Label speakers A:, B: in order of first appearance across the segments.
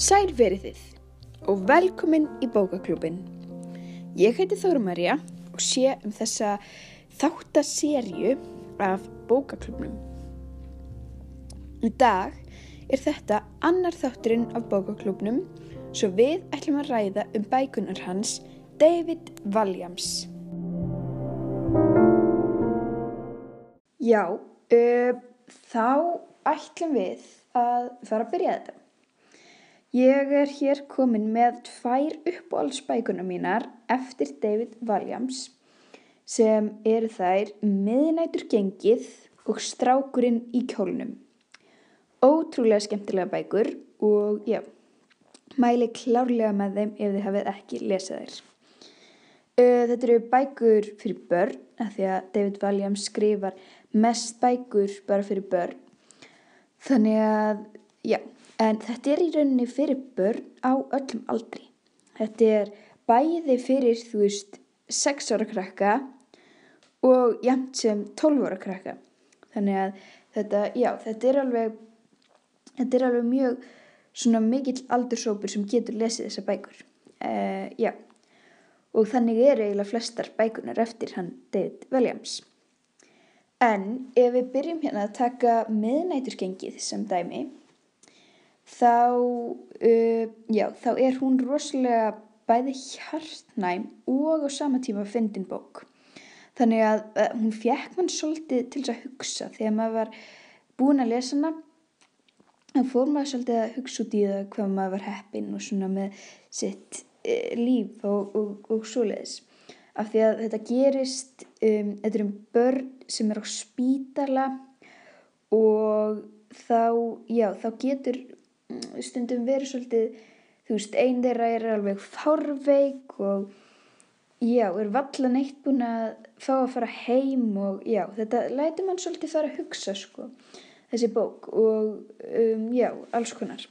A: Sæl verið þið og velkomin í bókaklúbin. Ég heiti Þórumarja og sé um þessa þáttaserju af bókaklúbnum. Í dag er þetta annar þátturinn af bókaklúbnum svo við ætlum að ræða um bækunar hans David Walliams. Já, uh, þá ætlum við að fara að byrja þetta. Ég er hér komin með tvær uppáhaldsbækuna mínar eftir David Walliams sem eru þær Miðnætur gengið og Strákurinn í kjólnum. Ótrúlega skemmtilega bækur og já, mæli klárlega með þeim ef þið hafið ekki lesið þær. Þetta eru bækur fyrir börn, af því að David Walliams skrifar mest bækur bara fyrir börn. Þannig að, já, En þetta er í rauninni fyrir börn á öllum aldri. Þetta er bæði fyrir, þú veist, 6 ára krakka og jæmt sem 12 ára krakka. Þannig að þetta, já, þetta er alveg, þetta er alveg mjög svona mikill aldursópur sem getur lesið þessa bækur. Uh, já, og þannig eru eiginlega flestar bækunar eftir hann David Williams. En ef við byrjum hérna að taka miðnæturgengið sem dæmi, þá, uh, já, þá er hún rosalega bæði hjartnæm og á sama tíma fyndin bók. Þannig að uh, hún fjekk mann svolítið til þess að hugsa þegar maður var búin að lesa hana. Þá fór maður svolítið að hugsa út í það hvað maður var heppin og svona með sitt uh, líf og, og, og svoleiðis. Af því að þetta gerist, um, þetta er um börn sem er á spítala og þá, já, þá getur stundum verið svolítið, þú veist, einn þeirra er alveg fárveik og já, er valla neitt búin að fá að fara heim og já, þetta læti mann svolítið fara að hugsa, sko, þessi bók og um, já, alls konar.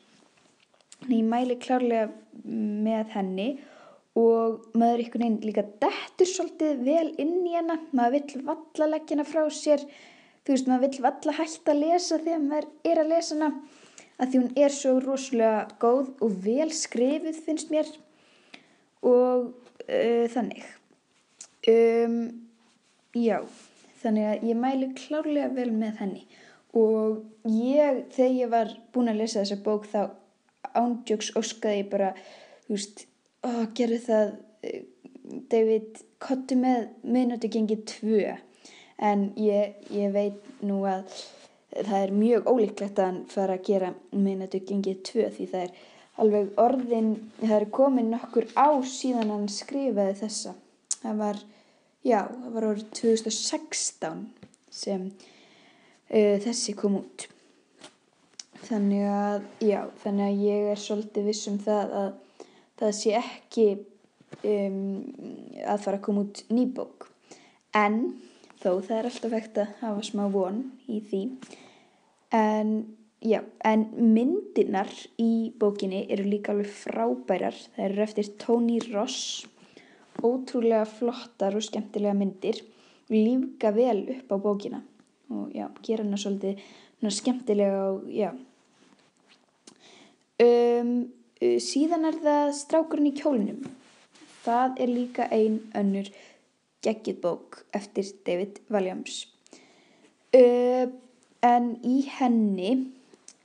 A: Þannig ég mæli klárlega með henni og maður einhvern veginn líka dettur svolítið vel inn í hennar, maður vill valla leggja hennar frá sér, þú veist, maður vill valla hægt að lesa þegar maður er að lesa hennar að því hún er svo rosalega góð og vel skrifið finnst mér. Og uh, þannig. Um, já þannig að ég mælu klárlega vel með henni. Og ég þegar ég var búin að lesa þessa bók þá ándjöks óskaði ég bara þú veist, ó, gerði það David kottu með minnötu gengið tvö. En ég, ég veit nú að það er mjög ólíklegt að hann fara að gera minnatu gengið tvö því það er alveg orðin, það er komin nokkur á síðan hann skrifaði þessa. Það var, já, það var orðið 2016 sem uh, þessi kom út. Þannig að, já, þannig að ég er svolítið viss um það að það sé ekki um, að fara að koma út nýbók. En þó það er alltaf hægt að hafa smá von í því. En já, en myndinar í bókinni eru líka alveg frábærar. Það eru eftir Tony Ross. Ótrúlega flottar og skemmtilega myndir. Lífga vel upp á bókina. Og já, gera hana svolítið skemmtilega og já. Um, síðan er það Strákurinn í kjólnum það er líka ein önnur geggið bók eftir David Walliams uh, en í henni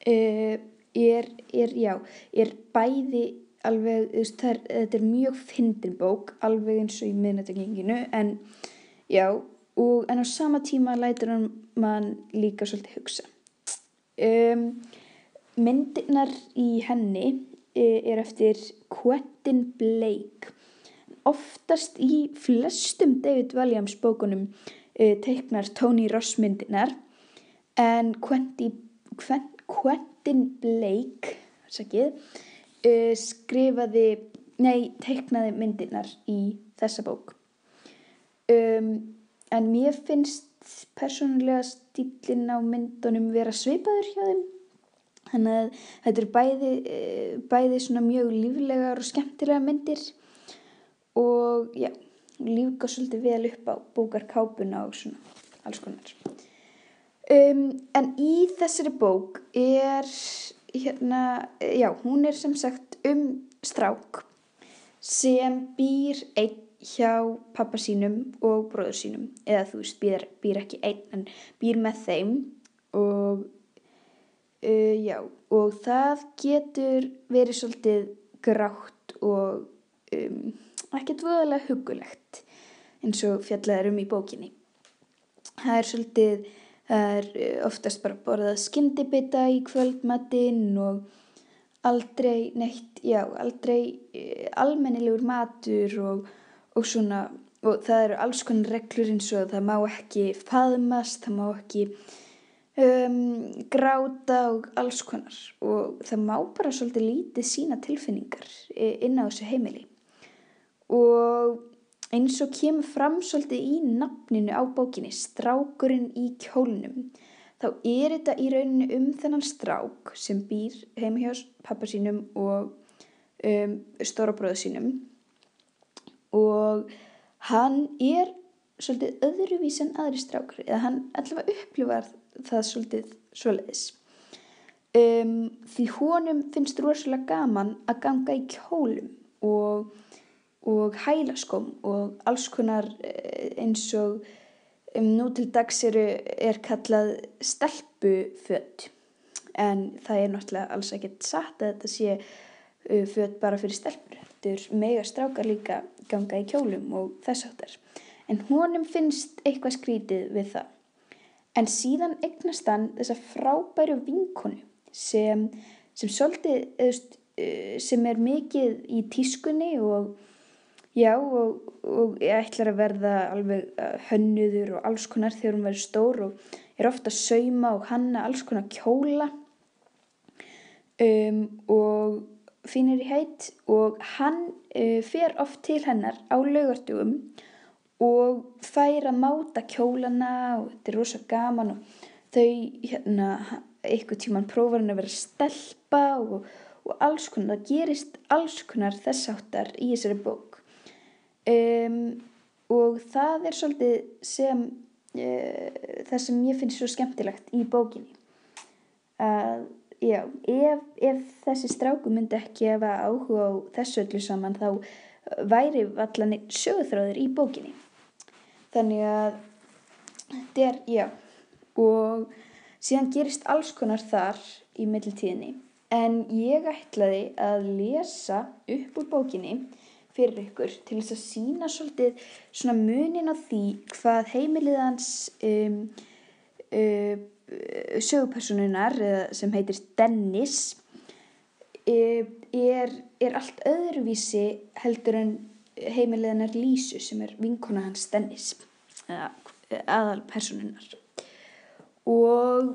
A: uh, er, er, já, er bæði alveg, veist, er, þetta er mjög fyndin bók, alveg eins og í miðnættinginu en já, og en á sama tíma lætur hann mann líka svolítið hugsa. Um, myndirnar í henni er eftir Quentin Blake oftast í flestum David Walliams bókunum uh, teiknar Tony Ross myndinar en Quentin, Quentin Blake sakið, uh, skrifaði, nei, teiknaði myndinar í þessa bók. Um, en mér finnst persónulega stílinn á myndunum vera svipaður hjá þeim. Þannig að þetta er bæði, uh, bæði mjög líflegar og skemmtilega myndir og já, lífga svolítið vel upp á bókarkápuna og svona alls konar. Um, en í þessari bók er, hérna, já, hún er sem sagt um strák sem býr einn hjá pappa sínum og bróður sínum eða þú veist, býr, býr ekki einn en býr með þeim og uh, já, og það getur verið svolítið grátt og um, ekkert voðalega hugulegt eins og fjallaður um í bókinni. Það er svolítið, það er oftast bara borðað skyndibita í kvöldmatinn og aldrei neitt, já, aldrei uh, almennilegur matur og, og svona, og það eru alls konar reglur eins og það má ekki faðmast, það má ekki um, gráta og alls konar og það má bara svolítið lítið sína tilfinningar inn á þessu heimili og eins og kemur fram svolítið í nafninu á bókinni, strákurinn í kjólnum þá er þetta í rauninu um þennan strák sem býr heim hjá pappa sínum og um, stóra bróðu sínum. Og hann er svolítið öðruvís en aðri strákur eða hann allavega upplifar það svolítið svoleiðis. Um, því honum finnst rosalega gaman að ganga í kjólum og, og hælaskóm og alls konar eh, eins og um, nú til dags eru, er kallað stelpufödd en það er náttúrulega alls ekkert satt að þetta sé uh, född bara fyrir stelpur. Þetta er mega strákar líka ganga í kjólum og þess áttar en honum finnst eitthvað skrítið við það. En síðan eignast hann þessa frábæru vinkonu sem, sem svolítið eðust, sem er mikið í tískunni og já og, og ég ætlar að verða alveg hönnuður og alls konar þegar hún verður stór og er ofta að sauma og hanna alls konar kjóla. Um, og finnir í heit og hann uh, fer oft til hennar á laugardugum og fær að máta kjólana og þetta er rosa gaman og þau hérna eitthvað tíman prófar hann að vera stelpa og, og alls konar, það gerist alls konar þess áttar í þessari bók um, og það er svolítið sem uh, það sem ég finnst svo skemmtilegt í bókinni. Að já, ef, ef þessi stráku myndi ekki hefa áhuga á þessu öllu saman þá væri allan sögurþráður í bókinni. Þannig að þetta er, já og síðan gerist alls konar þar í mittiltíðinni en ég ætlaði að lesa upp úr bókinni fyrir ykkur til þess að sína svolítið svona munin á því hvað heimiliðans um, um, sögupersonunar sem heitir Dennis er, er allt öðruvísi heldur en heimileganar Lísu sem er vinkona hans Dennis aðal personunar og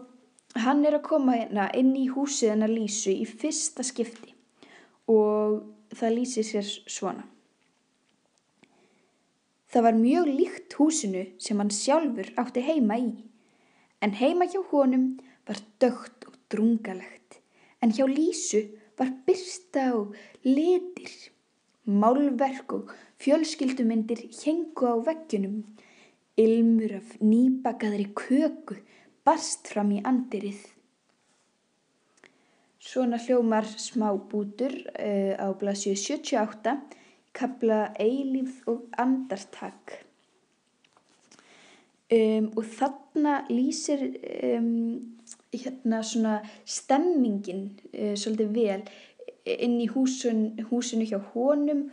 A: hann er að koma hérna inn í húsið hennar Lísu í fyrsta skipti. Og það lýsir sér svona Það var mjög líkt húsinu sem hann sjálfur átti heima í en heima hjá honum var dögt og drungalegt en hjá Lísu var byrsta og litir Málverk og fjölskyldumindir hengu á veggjunum. Ilmur af nýbakaðri köku barst fram í andirið. Svona hljómar smá bútur uh, á blasju 78, kabla eilíf og andartak. Um, og þarna lýsir um, hérna svona stemmingin uh, svolítið vel inn í húsun, húsinu hjá honum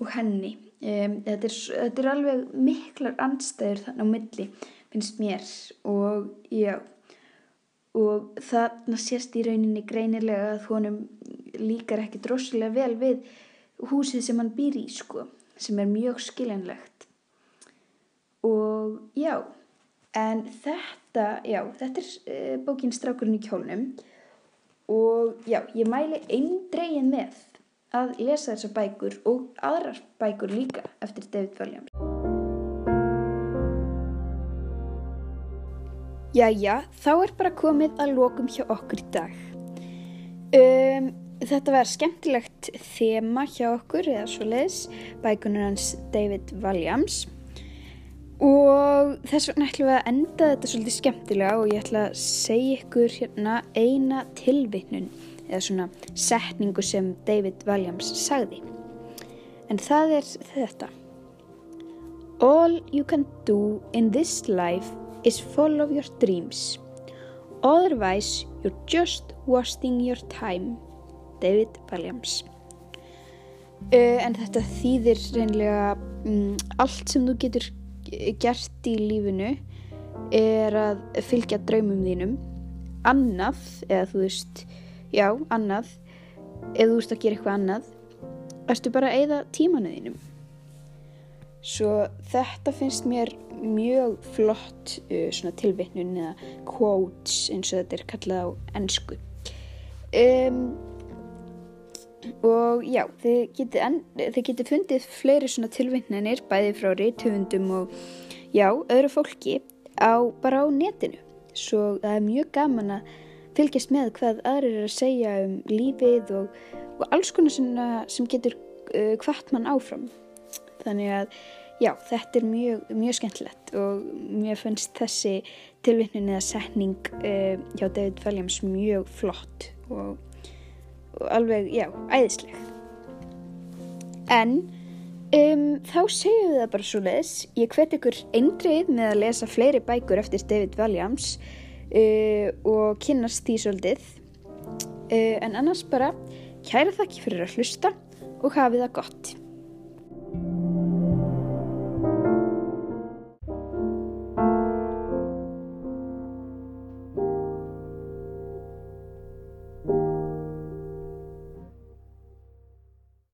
A: og henni. Um, þetta, er, þetta er alveg miklar andstæður þannig á milli, finnst mér og já, og þarna sést í rauninni greinilega að honum líkar ekki droslega vel við húsið sem hann býr í sko, sem er mjög skiljanlegt. Og já, en þetta, já, þetta er uh, bókin Strákurinn í kjólnum og já, ég mæli eindregin með að lesa þessar bækur og aðrar bækur líka eftir David Williams. Jæja, þá er bara komið að lokum hjá okkur í dag. Um, þetta var skemmtilegt þema hjá okkur eða svo leiðis, bækunar hans David Williams og þess vegna ætlum við að enda þetta svolítið skemmtilega og ég ætla að segja ykkur hérna eina tilvittnun eða svona setningu sem David Walliams sagði. En það er þetta. All you can do in this life is follow your dreams. Otherwise you're just wasting your time. David Walliams. Uh, en þetta þýðir reynlega um, allt sem þú getur gert í lífinu er að fylgja draumum þínum annað, eða þú veist já, annað eða þú veist að gera eitthvað annað erstu bara að eigða tímanu þínum svo þetta finnst mér mjög flott uh, tilvittnun eða quotes eins og þetta er kallað á ennsku um, og já þið getið, þið getið fundið fleiri svona tilvittnanir bæði frá reythöfundum og já, öðru fólki á, bara á netinu. Svo það er mjög gaman að fylgjast með hvað aðrir er að segja um lífið og, og alls konar sem, sem getur uh, hvart mann áfram. Þannig að já, þetta er mjög, mjög skemmtilegt og mér finnst þessi tilvittnin eða setning uh, hjá David Williams mjög flott og, og alveg, já, æðisleg en Um, þá segjum við það bara svo leiðis. Ég hvet ykkur eindrið með að lesa fleiri bækur eftir David Walliams uh, og kynast því svolítið. Uh, en annars bara kæra þakki fyrir að hlusta og hafið það gott.